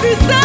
puissant.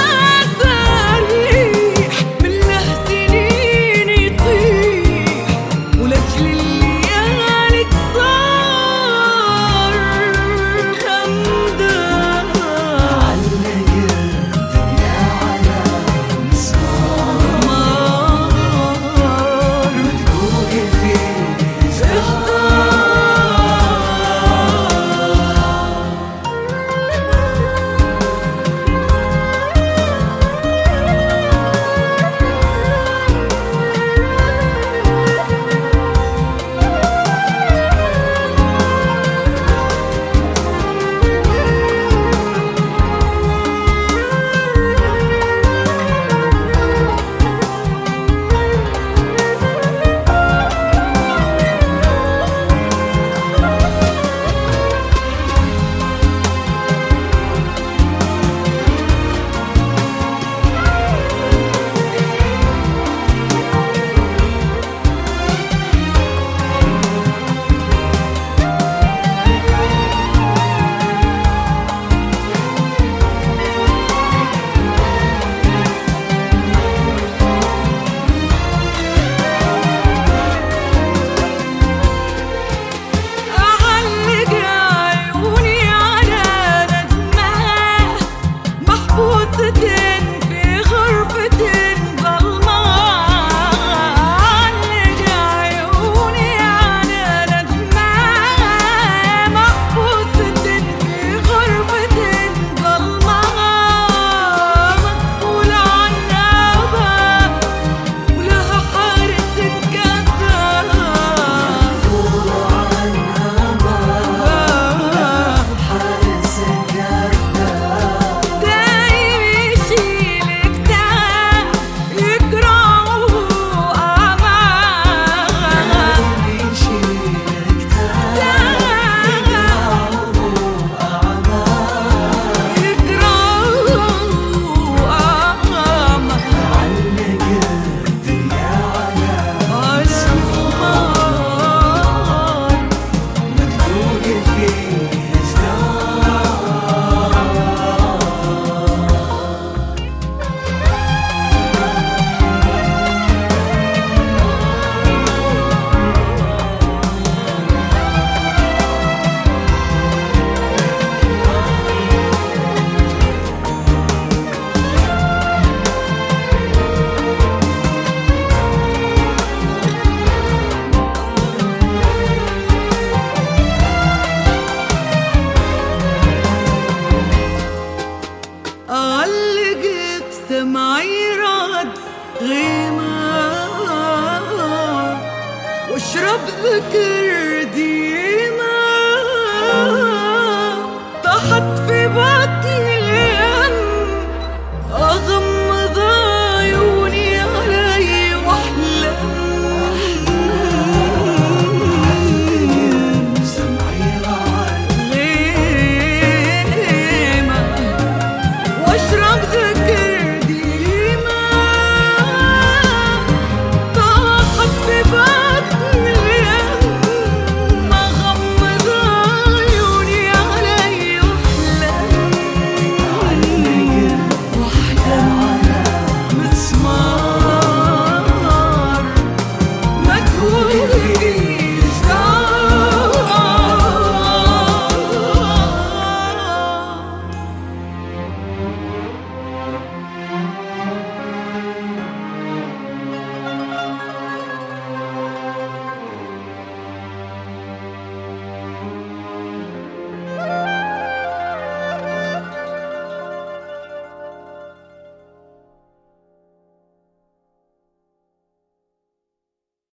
غيمة واشرب ذكر دي